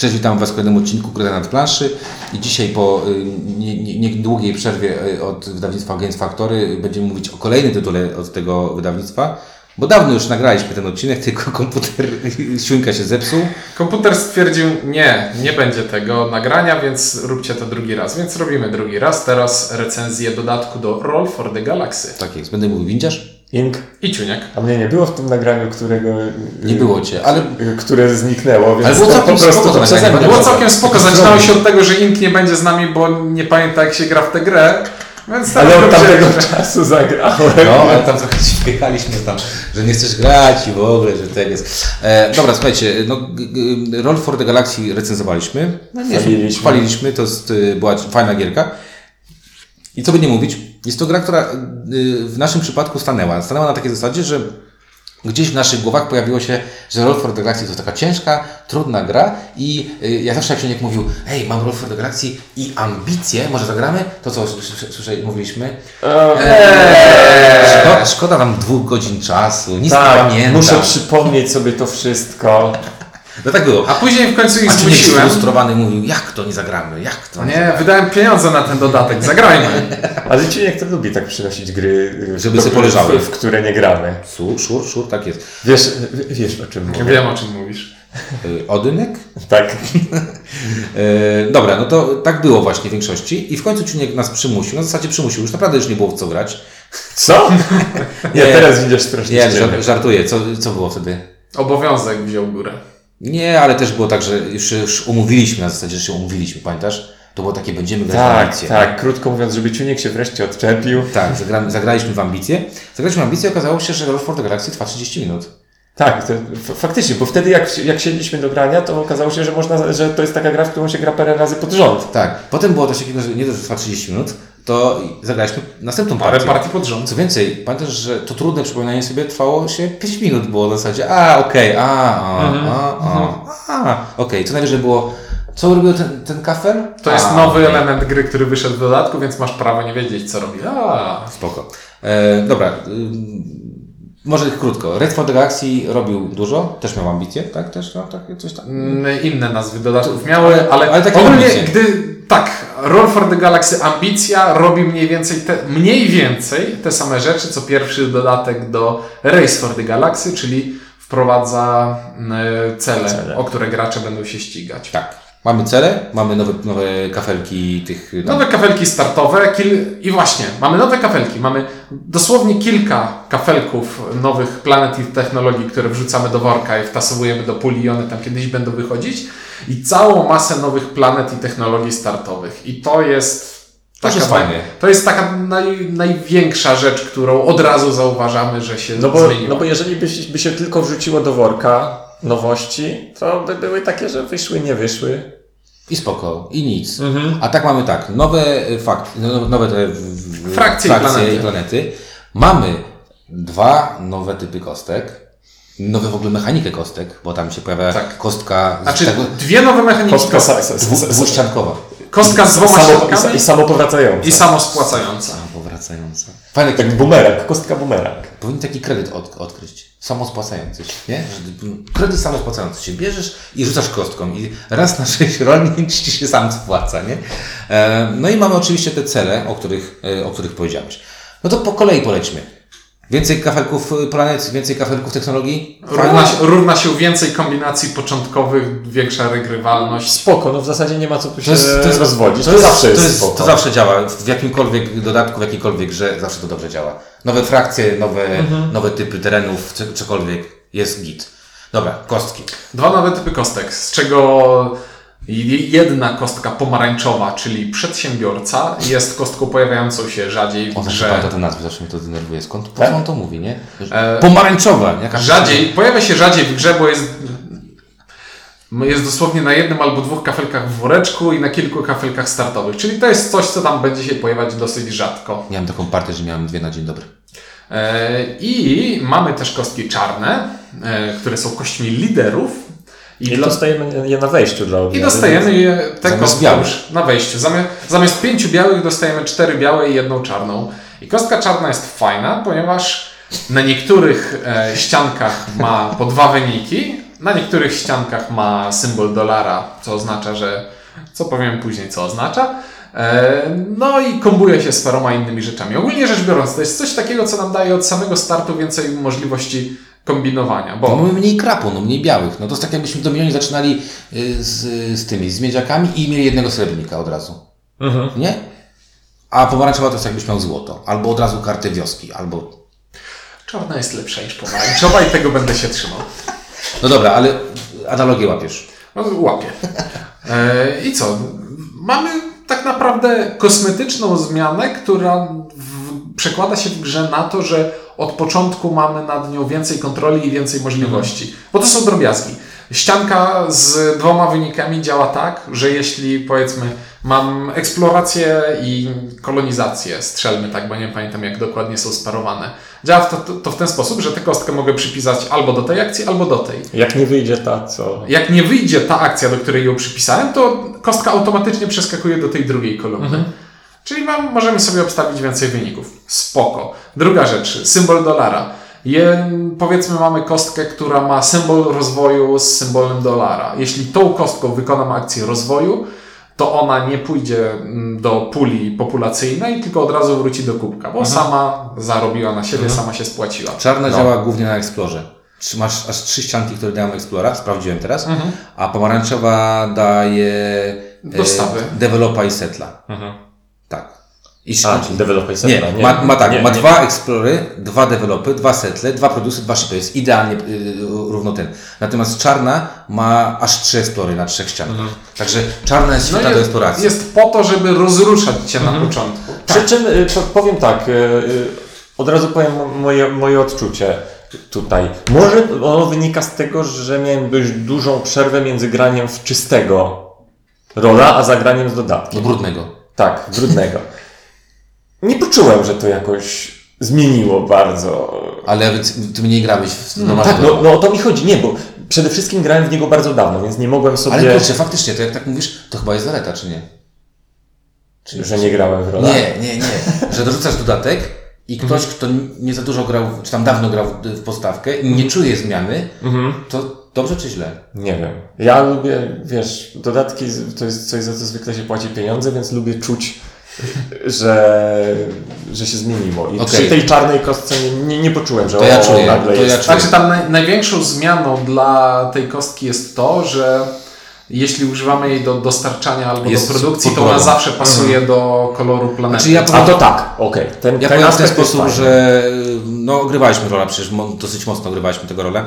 Cześć, witam Was w kolejnym odcinku Króla nad planszy i dzisiaj po y, nie- nie- niedługiej przerwie y, od wydawnictwa Games Factory będziemy mówić o kolejnym tytule od tego wydawnictwa, bo dawno już nagraliśmy ten odcinek, tylko komputer świnka się zepsuł. Komputer stwierdził, nie, nie będzie tego nagrania, więc róbcie to drugi raz. Więc robimy drugi raz. Teraz recenzję dodatku do Roll for the Galaxy. Tak jest, będę mówił windziarz? Ink. I Ciuniek. A mnie nie było w tym nagraniu, którego... Nie było Cię, ale Które zniknęło, więc Ale było całkiem po prostu spoko to nagranie. Było całkiem spoko. Zaczynało się od tego, że Ink nie będzie z nami, bo nie pamięta jak się gra w tę grę. Więc Ale tak od tamtego dobrze. czasu zagrałem. No, ale tam trochę się wjechaliśmy tam, że nie chcesz grać i w ogóle, że tak jest. E, dobra, słuchajcie, no, Roll for the Galaxy recenzowaliśmy. No, nie, Chwaliliśmy. Chwaliliśmy, to jest, y, była fajna gierka. I co by nie mówić, jest to gra, która y, w naszym przypadku stanęła. Stanęła na takiej zasadzie, że gdzieś w naszych głowach pojawiło się, że Roll for the Galaxy to taka ciężka, trudna gra i y, ja zawsze jak się nikt mówił, hej, mam Roll for the Galaxy i ambicje, może zagramy? To co słyszeli, mówiliśmy? Eee, Szkoda, szkoda nam dwóch godzin czasu, nic nie tak, pamiętam. muszę przypomnieć sobie to wszystko. No tak było. A później w końcu ich zmusiłem. sfrustrowany mówił, jak to nie zagramy, jak to Nie, wydałem pieniądze na ten dodatek. Zagrajmy. Ale Ciuniek to lubi tak przynosić gry, y, Żeby sobie poleżały. w, które nie gramy. Szur, szur, szur, tak jest. Wiesz, wiesz o czym mówię. Wiem o czym mówisz. Y, Odynek? Tak. E, dobra, no to tak było właśnie w większości i w końcu Ciuniek nas przymusił, na zasadzie przymusił, już naprawdę już nie było w co grać. Co? Nie, Nie. teraz widzisz strasznie Nie, żartuję, co, co było wtedy? Obowiązek wziął górę. Nie, ale też było tak, że już, już umówiliśmy na zasadzie, że się umówiliśmy, pamiętasz? To było takie, będziemy grać w Tak, ambicje. tak. Krótko mówiąc, żeby Ciuniek się wreszcie odczepił. Tak, zagramy, zagraliśmy w ambicje. Zagraliśmy w ambicje i okazało się, że Roll for the Galaxy trwa 30 minut. Tak, to, faktycznie, bo wtedy jak, jak siedliśmy do grania, to okazało się, że można, że to jest taka gra, w którą się gra parę razy pod rząd. Tak. Potem było coś takiego, że nie dość, że trwa 30 minut, to zagraliśmy następną Parę partię. partii pod rząd. Co więcej, pamiętasz, że to trudne przypominanie sobie trwało się 5 minut, było na zasadzie, a okej, a, a, Mhm. a, a, a, okej. Co najwyżej było, co robił ten, ten kafel? To jest A, nowy okej. element gry, który wyszedł w dodatku, więc masz prawo nie wiedzieć, co robi. A, Spoko. E, dobra, ym, może krótko. Red for the Galaxy robił dużo, też miał ambicje, tak? Też no, takie coś tam. Mm, inne nazwy dodatków miały, ale, ale ale takie ogólnie, ambicje. gdy tak, Roll for the Galaxy Ambicja robi mniej więcej, te, mniej więcej te same rzeczy, co pierwszy dodatek do Race for the Galaxy, czyli wprowadza mm, cele, Cele. o które gracze będą się ścigać. Tak. Mamy cele, mamy nowe, nowe kafelki tych tam, Nowe kafelki startowe kil... i właśnie, mamy nowe kafelki. Mamy dosłownie kilka kafelków nowych planet i technologii, które wrzucamy do worka i wtasowujemy do puli i one tam kiedyś będą wychodzić. I całą masę nowych planet i technologii startowych. I to jest To jest taka, fajne. to jest taka naj, największa rzecz, którą od razu zauważamy, że się No bo, zmieniła. no bo jeżeli by, się- by się tylko wrzuciło do worka nowości, to by były takie, że wyszły, nie wyszły. i spoko, i nic. Mhm. A tak mamy tak, nowe y, fakty, no, nowe te w- w- Frakcje i planety. i planety. Mamy dwa nowe typy kostek. Nowe w ogóle mechanikę kostek, bo tam się pojawia Tak. kostka z Znaczy, tego, dwie nowe mechaniki Kostka kostek. dwu, dwuściankowa. Kostka z dwoma samo, i, ściankami i samopowracająca. i samospłacająca. A, powracająca. Fajne, Tak bumerang, kostka bumerang. Powinien taki kredyt od, odkryć. Samospłacający się, nie? Kredyt samospłacający się. Bierzesz i rzucasz kostką i raz na sześć rolnik ci się sam spłaca, nie? E, no i mamy oczywiście te cele, o których, e, o których powiedziałeś. No to po kolei polećmy. Więcej kafelków y, planet, więcej kafelków technologii. Równa się, równa się więcej kombinacji początkowych, większa regrywalność. Spoko, no w zasadzie nie ma co tu się To jest, to jest, rozwodzić. To, jest, zawsze to, jest, jest, spoko. to zawsze działa. W jakimkolwiek dodatku, w jakiejkolwiek grze zawsze to dobrze działa. Nowe frakcje, nowe, Mhm. nowe typy terenów, co- cokolwiek. Jest git. Dobra, kostki. Dwa nowe typy kostek, z czego jedna kostka pomarańczowa, czyli przedsiębiorca, jest kostką pojawiającą się rzadziej w grze. pamięta ten nazwy, zawsze mnie to denerwuje. Skąd po Tak? co on to mówi, nie? E, Pomarańczowa. Jaka Rzadziej, pojawia się rzadziej w grze, bo jest, jest dosłownie na jednym albo dwóch kafelkach w woreczku i na kilku kafelkach startowych. Czyli to jest coś, co tam będzie się pojawiać dosyć rzadko. Miałem taką partię, że miałem dwie na dzień dobry. E, I mamy też kostki czarne, e, które są kośćmi liderów. I dla- dostajemy je na wejściu dla I odmiany. dostajemy je te Zamiast kostki białych. już na wejściu. Zamiast, zamiast pięciu białych dostajemy cztery białe i jedną czarną. I kostka czarna jest fajna, ponieważ na niektórych e, ściankach ma po dwa wyniki, Na niektórych ściankach ma symbol dolara, co oznacza, że. Co powiem później, co oznacza. E, No i kombuje się z paroma innymi rzeczami. Ogólnie rzecz biorąc, to jest coś takiego, co nam daje od samego startu więcej możliwości kombinowania. Bo mamy mniej krapu, no mniej białych. No to jest tak jakbyśmy do milionie zaczynali y, z, z tymi, z miedziakami i mieli jednego srebrnika od razu. Mhm. Nie? A pomarańczowa to jest jakbyś miał złoto. Albo od razu kartę wioski, albo... czarna jest lepsza niż pomarańczowa i tego będę się trzymał. No dobra, ale analogię łapiesz. No, łapię. E, I co? Mamy tak naprawdę kosmetyczną zmianę, która w, przekłada się w grze na to, że od początku mamy nad nią więcej kontroli i więcej możliwości. Bo to są drobiazgi. Ścianka z dwoma wynikami działa tak, że jeśli powiedzmy mam eksplorację i kolonizację, strzelmy tak, bo nie pamiętam jak dokładnie są sparowane. Działa to, to, to w ten sposób, że tę kostkę mogę przypisać albo do tej akcji, albo do tej. Jak nie wyjdzie ta, co... Jak nie wyjdzie ta akcja, do której ją przypisałem, to kostka automatycznie przeskakuje do tej drugiej kolumny. Czyli mam, możemy sobie obstawić więcej wyników. Spoko. Druga rzecz, symbol dolara. Je, powiedzmy, mamy kostkę, która ma symbol rozwoju z symbolem dolara. Jeśli tą kostką wykonam akcję rozwoju, to ona nie pójdzie mm, do puli populacyjnej, tylko od razu wróci do kubka, bo sama zarobiła na siebie, sama się spłaciła. Czarna działa głównie na Explorze. Trzy- Masz aż trzy ścianki, które dają Explora, sprawdziłem teraz, Mhm. a pomarańczowa daje e, Dostawy. developa i setla. Mhm. Tak. I A, czyli developer Nie, setla, ma, ma tak, nie, ma nie. dwa explory, dwa developy, dwa setle, dwa produsy, dwa shipy. Jest idealnie y, równo ten. Natomiast czarna ma aż trzy explory na trzech ściankach. Także czarna jest świetna do jest, eksploracji. jest po to, żeby rozruszać Cię na początku. Przy czym y, po- powiem tak, y, y, od razu powiem moje, moje odczucie tutaj. Może ono wynika z tego, że miałem dość dużą przerwę między graniem w czystego rola, a zagraniem z dodatkiem. Do brudnego. Tak, brudnego. Nie poczułem, że to jakoś zmieniło bardzo. Ale ty mniej grałeś w Tak, normalnego. no, no o to mi chodzi, nie, bo przede wszystkim grałem w niego bardzo dawno, więc nie mogłem sobie, Ale kurczę, faktycznie, to jak tak mówisz, to chyba jest zaleta, czy nie? że nie grałem w rolach. Nie, nie, nie. Że dorzucasz dodatek i ktoś, kto nie za dużo grał, czy tam dawno grał w- postawkę i nie czuje zmiany, to dobrze czy źle? Nie wiem. Ja lubię, wiesz, dodatki to jest coś, za co zwykle się płaci pieniądze, więc lubię czuć, że, że się zmieniło. I Okej. przy tej czarnej kostce nie, nie, nie poczułem, że To ja o, czuję, nagle to ja jest. czuję. Znaczy tam naj, największą zmianą dla tej kostki jest to, że jeśli używamy jej do dostarczania albo Jest do produkcji, to ona zawsze pasuje do koloru planety. Znaczy ja A to tak, okej. Ten, Ja ten powiem w ten aspekt jest sposób, że no, grywaliśmy rolę, przecież dosyć mocno grywaliśmy tego rolę.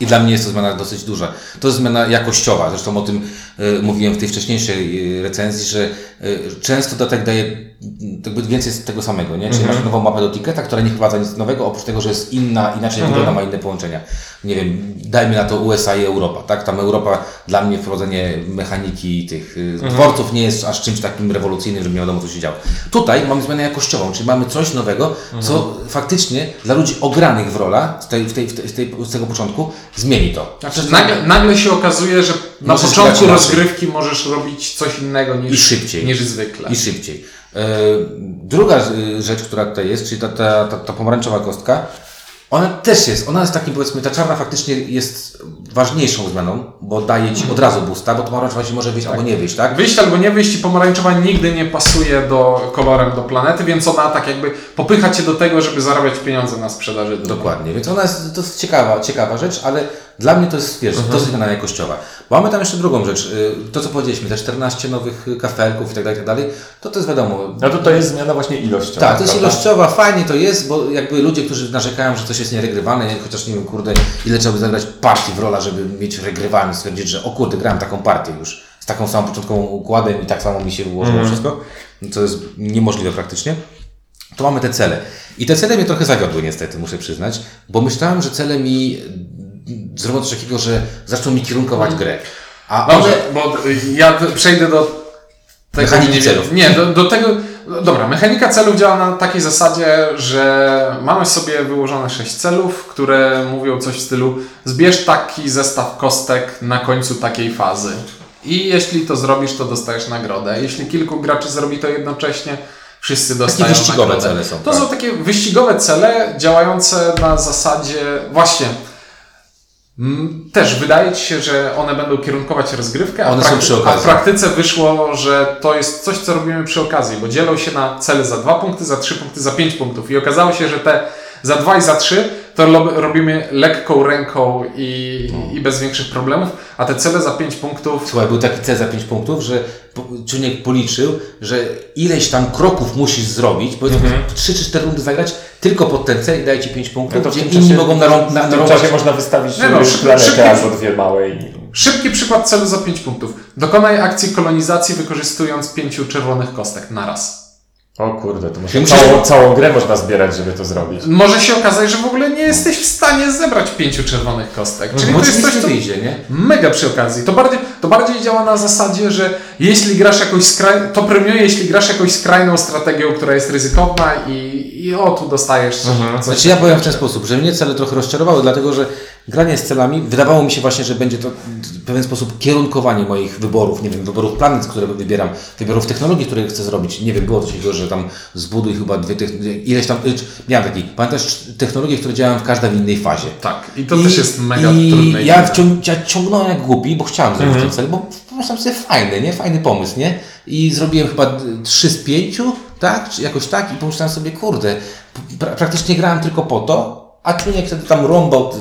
I dla mnie jest to zmiana dosyć duża. To jest zmiana jakościowa. Zresztą o tym y, mówiłem w tej wcześniejszej y, recenzji, że y, często dodatek daje y, jakby więcej z tego samego, nie? Czyli masz nową mapę do Ticketa, która nie wprowadza nic nowego, oprócz tego, że jest inna, inaczej wygląda, ma inne połączenia. Nie wiem, dajmy na to USA i Europa, tak? Tam Europa dla mnie wprowadzenie mechaniki tych y, dworców nie jest aż czymś takim rewolucyjnym, żeby nie wiadomo co się działo. Tutaj mamy zmianę jakościową, czyli mamy coś nowego, co faktycznie dla ludzi ogranych w rola z, tej, w tej, w tej, z tego początku zmieni to. Znaczy, nagle, nagle się okazuje, że na Możesz początku rozgrywki możesz robić coś innego niż, I szybciej. niż zwykle. I szybciej. E, druga e, rzecz, która tutaj jest, czyli ta, ta, ta, ta pomarańczowa kostka, ona też jest, ona jest takim powiedzmy, ta czarna faktycznie jest ważniejszą zmianą, bo daje Ci od razu boosta, bo pomarańczowa Ci może wyjść albo nie wyjść, tak? Wyjść albo nie wyjść i pomarańczowa nigdy nie pasuje do kolorem do planety, więc ona tak jakby popycha cię do tego, żeby zarabiać pieniądze na sprzedaży. Dokładnie, więc ona jest dosyć ciekawa, ciekawa rzecz, ale dla mnie to jest, wiesz, Mhm. dosyć zmiana jakościowa. Bo mamy tam jeszcze drugą rzecz, y, to co powiedzieliśmy, te 14 nowych kafelków i tak dalej, tak dalej, to to jest wiadomo, No to to jest zmiana właśnie ilościowa. Tak, to jest prawda? ilościowa, fajnie to jest, bo jakby ludzie, którzy narzekają, że coś jest nieregrywalne, chociaż nie wiem, kurde, ile trzeba by zagrać partii w rola, żeby mieć regrywalny, stwierdzić, że o kurde, grałem taką partię już, z taką samą początkową układem i tak samo mi się ułożyło wszystko, co jest niemożliwe praktycznie. To mamy te cele. I te cele mnie trochę zawiodły niestety, muszę przyznać, bo myślałem, że cele mi zrobią coś takiego, że zaczną mi kierunkować grę. A one, Dobrze, bo ja przejdę do tego Mechaniki nie, celów. Nie, do, do tego. Dobra, mechanika celów działa na takiej zasadzie, że mamy sobie wyłożone sześć celów, które mówią coś w stylu zbierz taki zestaw kostek na końcu takiej fazy. I jeśli to zrobisz, to dostajesz nagrodę. Jeśli kilku graczy zrobi to jednocześnie, wszyscy dostają wyścigowe nagrodę. cele są, To tak. są takie wyścigowe cele działające na zasadzie właśnie Też wydaje ci się, że one będą kierunkować rozgrywkę, a, One w, są przy a w okazji. praktyce wyszło, że to jest coś, co robimy przy okazji, bo dzielą się na cele za dwa punkty, za trzy punkty, za pięć punktów. I okazało się, że te za dwa i za trzy to robimy lekką ręką i, No. i bez większych problemów, a te cele za pięć punktów Słuchaj, był taki cel za 5 punktów, że czynnik policzył, że ileś tam kroków musisz zrobić, powiedzmy Mhm. 3 czy 4 rundy zagrać tylko pod ten cel i daje ci 5 punktów, No gdzie tym inni czasie- mogą narą- na, W tym narąbać. czasie można wystawić no, no, szybki- albo dwie małe i... Szybki przykład celu za 5 punktów. Dokonaj akcji kolonizacji wykorzystując pięciu czerwonych kostek na raz. O kurde, to może musisz- całą, całą grę można zbierać, żeby to zrobić. Może się okazać, że w ogóle nie jesteś w stanie zebrać pięciu czerwonych kostek. Czyli Bo to jest coś, co wyjdzie, nie? mega przy okazji. To bardziej, to bardziej działa na zasadzie, że jeśli grasz jakąś skraj... to premiuje, jeśli grasz jakąś skrajną strategią, która jest ryzykowna i, i o, tu dostajesz coś. coś Znaczy ja powiem w ten sposób, że mnie cele trochę rozczarowały, dlatego że granie z celami, wydawało mi się właśnie, że będzie to w pewien sposób kierunkowanie moich wyborów, nie wiem, wyborów planet, które wybieram, wyborów technologii, które chcę zrobić. Nie wiem, było coś takiego, że tam zbuduj chyba dwie, ileś tam, y, miałem taki, pamiętasz, technologie, które działają w każda w innej fazie. Tak, i to też jest mega i trudne. i ja, wciąg, ja ciągnąłem jak głupi, bo chciałem zrobić Mhm. ten cel, bo po prostu sobie fajny, nie? Fajny pomysł, nie? I zrobiłem chyba 3 z 5, tak? Czy jakoś tak i pomyślałem sobie, kurde, pra, praktycznie grałem tylko po to, a człowiek wtedy tam rąbał,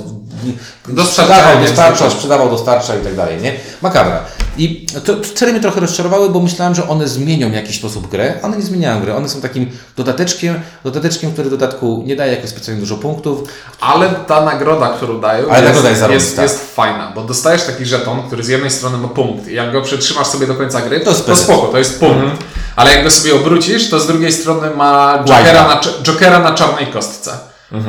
sprzedawał, dostarczał, sprzedawał, dostarczał i tak dalej, nie? Makabra. I to cele mnie trochę rozczarowały, bo myślałem, że one zmienią w jakiś sposób grę. One nie zmieniają gry. One są takim dodateczkiem, dodateczkiem, który w dodatku nie daje jakoś specjalnie dużo punktów. Ale ta nagroda, którą dają, Ale jest, jest jest, zarąbista. jest fajna, bo dostajesz taki żeton, który z jednej strony ma punkt i jak go przetrzymasz sobie do końca gry, To to, to spoko, to jest punkt. Ale jak go sobie obrócisz, to z drugiej strony ma jokera na, jokera na czarnej kostce,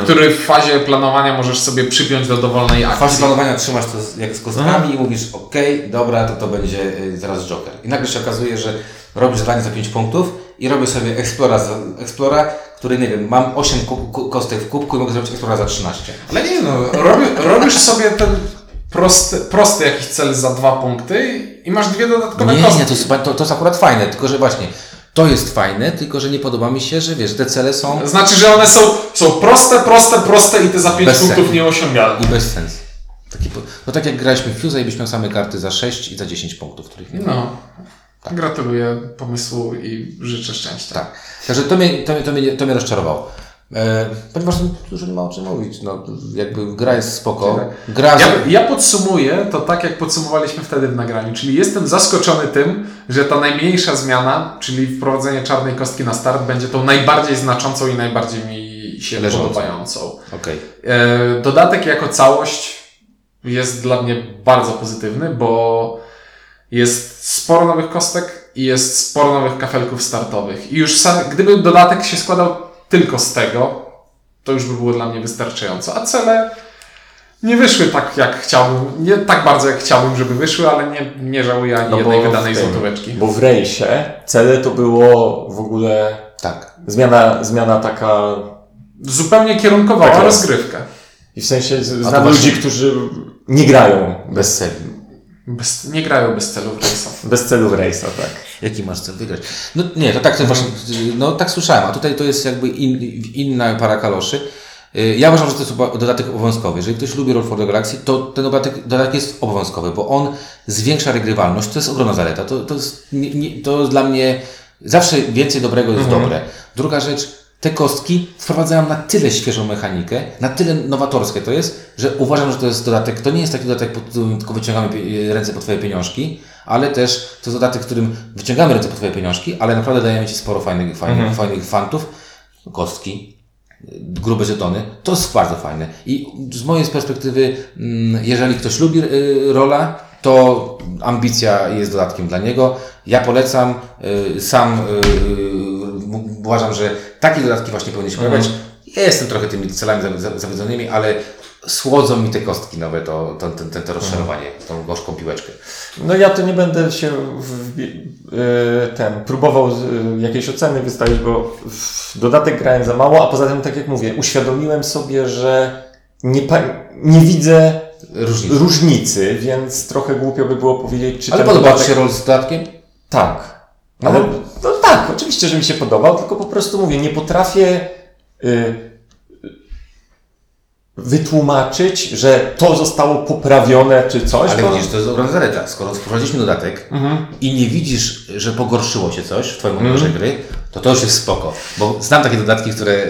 który w fazie planowania możesz sobie przypiąć do dowolnej W akcji. fazie planowania trzymasz to z- jak z kostkami i mówisz, ok, dobra, to to będzie y, zaraz Joker. I nagle się okazuje, że robisz zadanie za 5 punktów i robię sobie Explora, za, Explora który, nie wiem, mam 8 ku, ku, kostek w kubku i mogę zrobić Explora za 13. Ale nie no, robi, robisz sobie ten prosty, prosty jakiś cel za dwa punkty i masz dwie dodatkowe Nie, kostki. nie, to to, to jest akurat fajne, tylko że właśnie to jest fajne, tylko że nie podoba mi się, że wiesz, te cele są Znaczy, że one są, są proste, proste, proste i te za pięć Bez punktów sensu. nieosiągalne. i bez sensu. Taki, no tak jak graliśmy w Fuse i byś miał same karty za 6 i za 10 punktów, których nie ma. No. Gratuluję pomysłu i życzę szczęścia. Tak. Także to mnie, to mnie, to mnie, to mnie rozczarowało. E, ponieważ dużo nie ma o czym mówić. No, jakby gra jest spoko. Gra Ja, ja podsumuję to tak, jak podsumowaliśmy wtedy w nagraniu, czyli jestem zaskoczony tym, że ta najmniejsza zmiana, czyli wprowadzenie czarnej kostki na start, będzie tą najbardziej znaczącą i najbardziej mi się Leżącą. podobającą. Okej. E, Dodatek jako całość jest dla mnie bardzo pozytywny, bo jest sporo nowych kostek i jest sporo nowych kafelków startowych. I już sam, gdyby dodatek się składał tylko z tego, to już by było dla mnie wystarczająco. A cele nie wyszły tak, jak chciałbym, nie tak bardzo, jak chciałbym, żeby wyszły, ale nie, nie żałuję ani No jednej wydanej tym- złotóweczki. Bo w rejsie cele to było w ogóle Tak. zmiana, zmiana taka... Zupełnie kierunkowała Tak rozgrywkę. I w sensie znam ludzi, którzy nie grają Bez celi. Bez, nie grają bez celu w rejsach. bez celu w rejsa, tak. Jaki masz cel wygrać? No nie, to tak to właśnie, no tak słyszałem, a tutaj to jest jakby in, inna para kaloszy. Y, Ja uważam, że to jest dodatek obowiązkowy. Jeżeli ktoś lubi Roll for the Galaxy, to ten dodatek, dodatek jest obowiązkowy, bo on zwiększa regrywalność. To jest ogromna zaleta. To, to, jest, nie, nie, to dla mnie zawsze więcej dobrego jest dobre. Druga rzecz, te kostki wprowadzają na tyle świeżą mechanikę, na tyle nowatorskie to jest, że uważam, że to jest dodatek, to nie jest taki dodatek, pod którym tylko wyciągamy pie- ręce po Twoje pieniążki, ale też to jest dodatek, w którym wyciągamy ręce po Twoje pieniążki, ale naprawdę dajemy Ci sporo fajnych, fajnych, fajnych fantów, kostki, grube żetony, to jest bardzo fajne. I z mojej perspektywy, mm, jeżeli ktoś lubi y, rola, to ambicja jest dodatkiem dla niego. Ja polecam, sam uważam, że takie dodatki właśnie powinny się pojawiać. Ja jestem trochę tymi celami za- za- zawiedzonymi, ale słodzą mi te kostki nowe, to, to, to, to, rozczarowanie, tą gorzką piłeczkę. No ja to nie będę się w, y, ten, próbował y, jakiejś oceny wystawić, bo w dodatek grałem za mało, a poza tym, tak jak mówię, uświadomiłem sobie, że nie, nie widzę Różnice. różnicy, więc trochę głupio by było powiedzieć, czy Ale ten podoba Ci dodatek... się rol z dodatkiem? Tak. Ale no tak, oczywiście, że mi się podobał, tylko po prostu mówię, nie potrafię. Y, wytłumaczyć, że to zostało poprawione czy coś. Ale to... widzisz, to jest ogromna zaleta. Skoro wprowadziliśmy dodatek i nie widzisz, że pogorszyło się coś w Twoim odbiorze gry, to to już jest spoko. Bo znam takie dodatki, które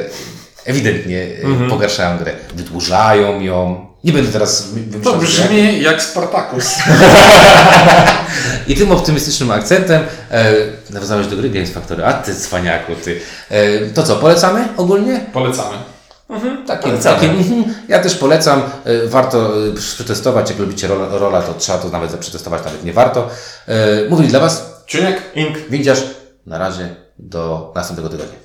ewidentnie e, pogarszają grę. Wydłużają ją. Nie będę teraz To wymyślał, jak. brzmi jak Spartacus. I tym optymistycznym akcentem e, nawiązałeś do gry Games Factory. A ty cwaniaku, ty. E, to co, polecamy ogólnie? Polecamy. Takie, Polecamy. takie, mhm. ja też polecam. E, Warto e, przetestować. Jak lubicie rola, rola, to trzeba to nawet przetestować, nawet nie warto. E, Mówili dla Was Czuniek? Ink. Windziarz. Na razie do następnego tygodnia.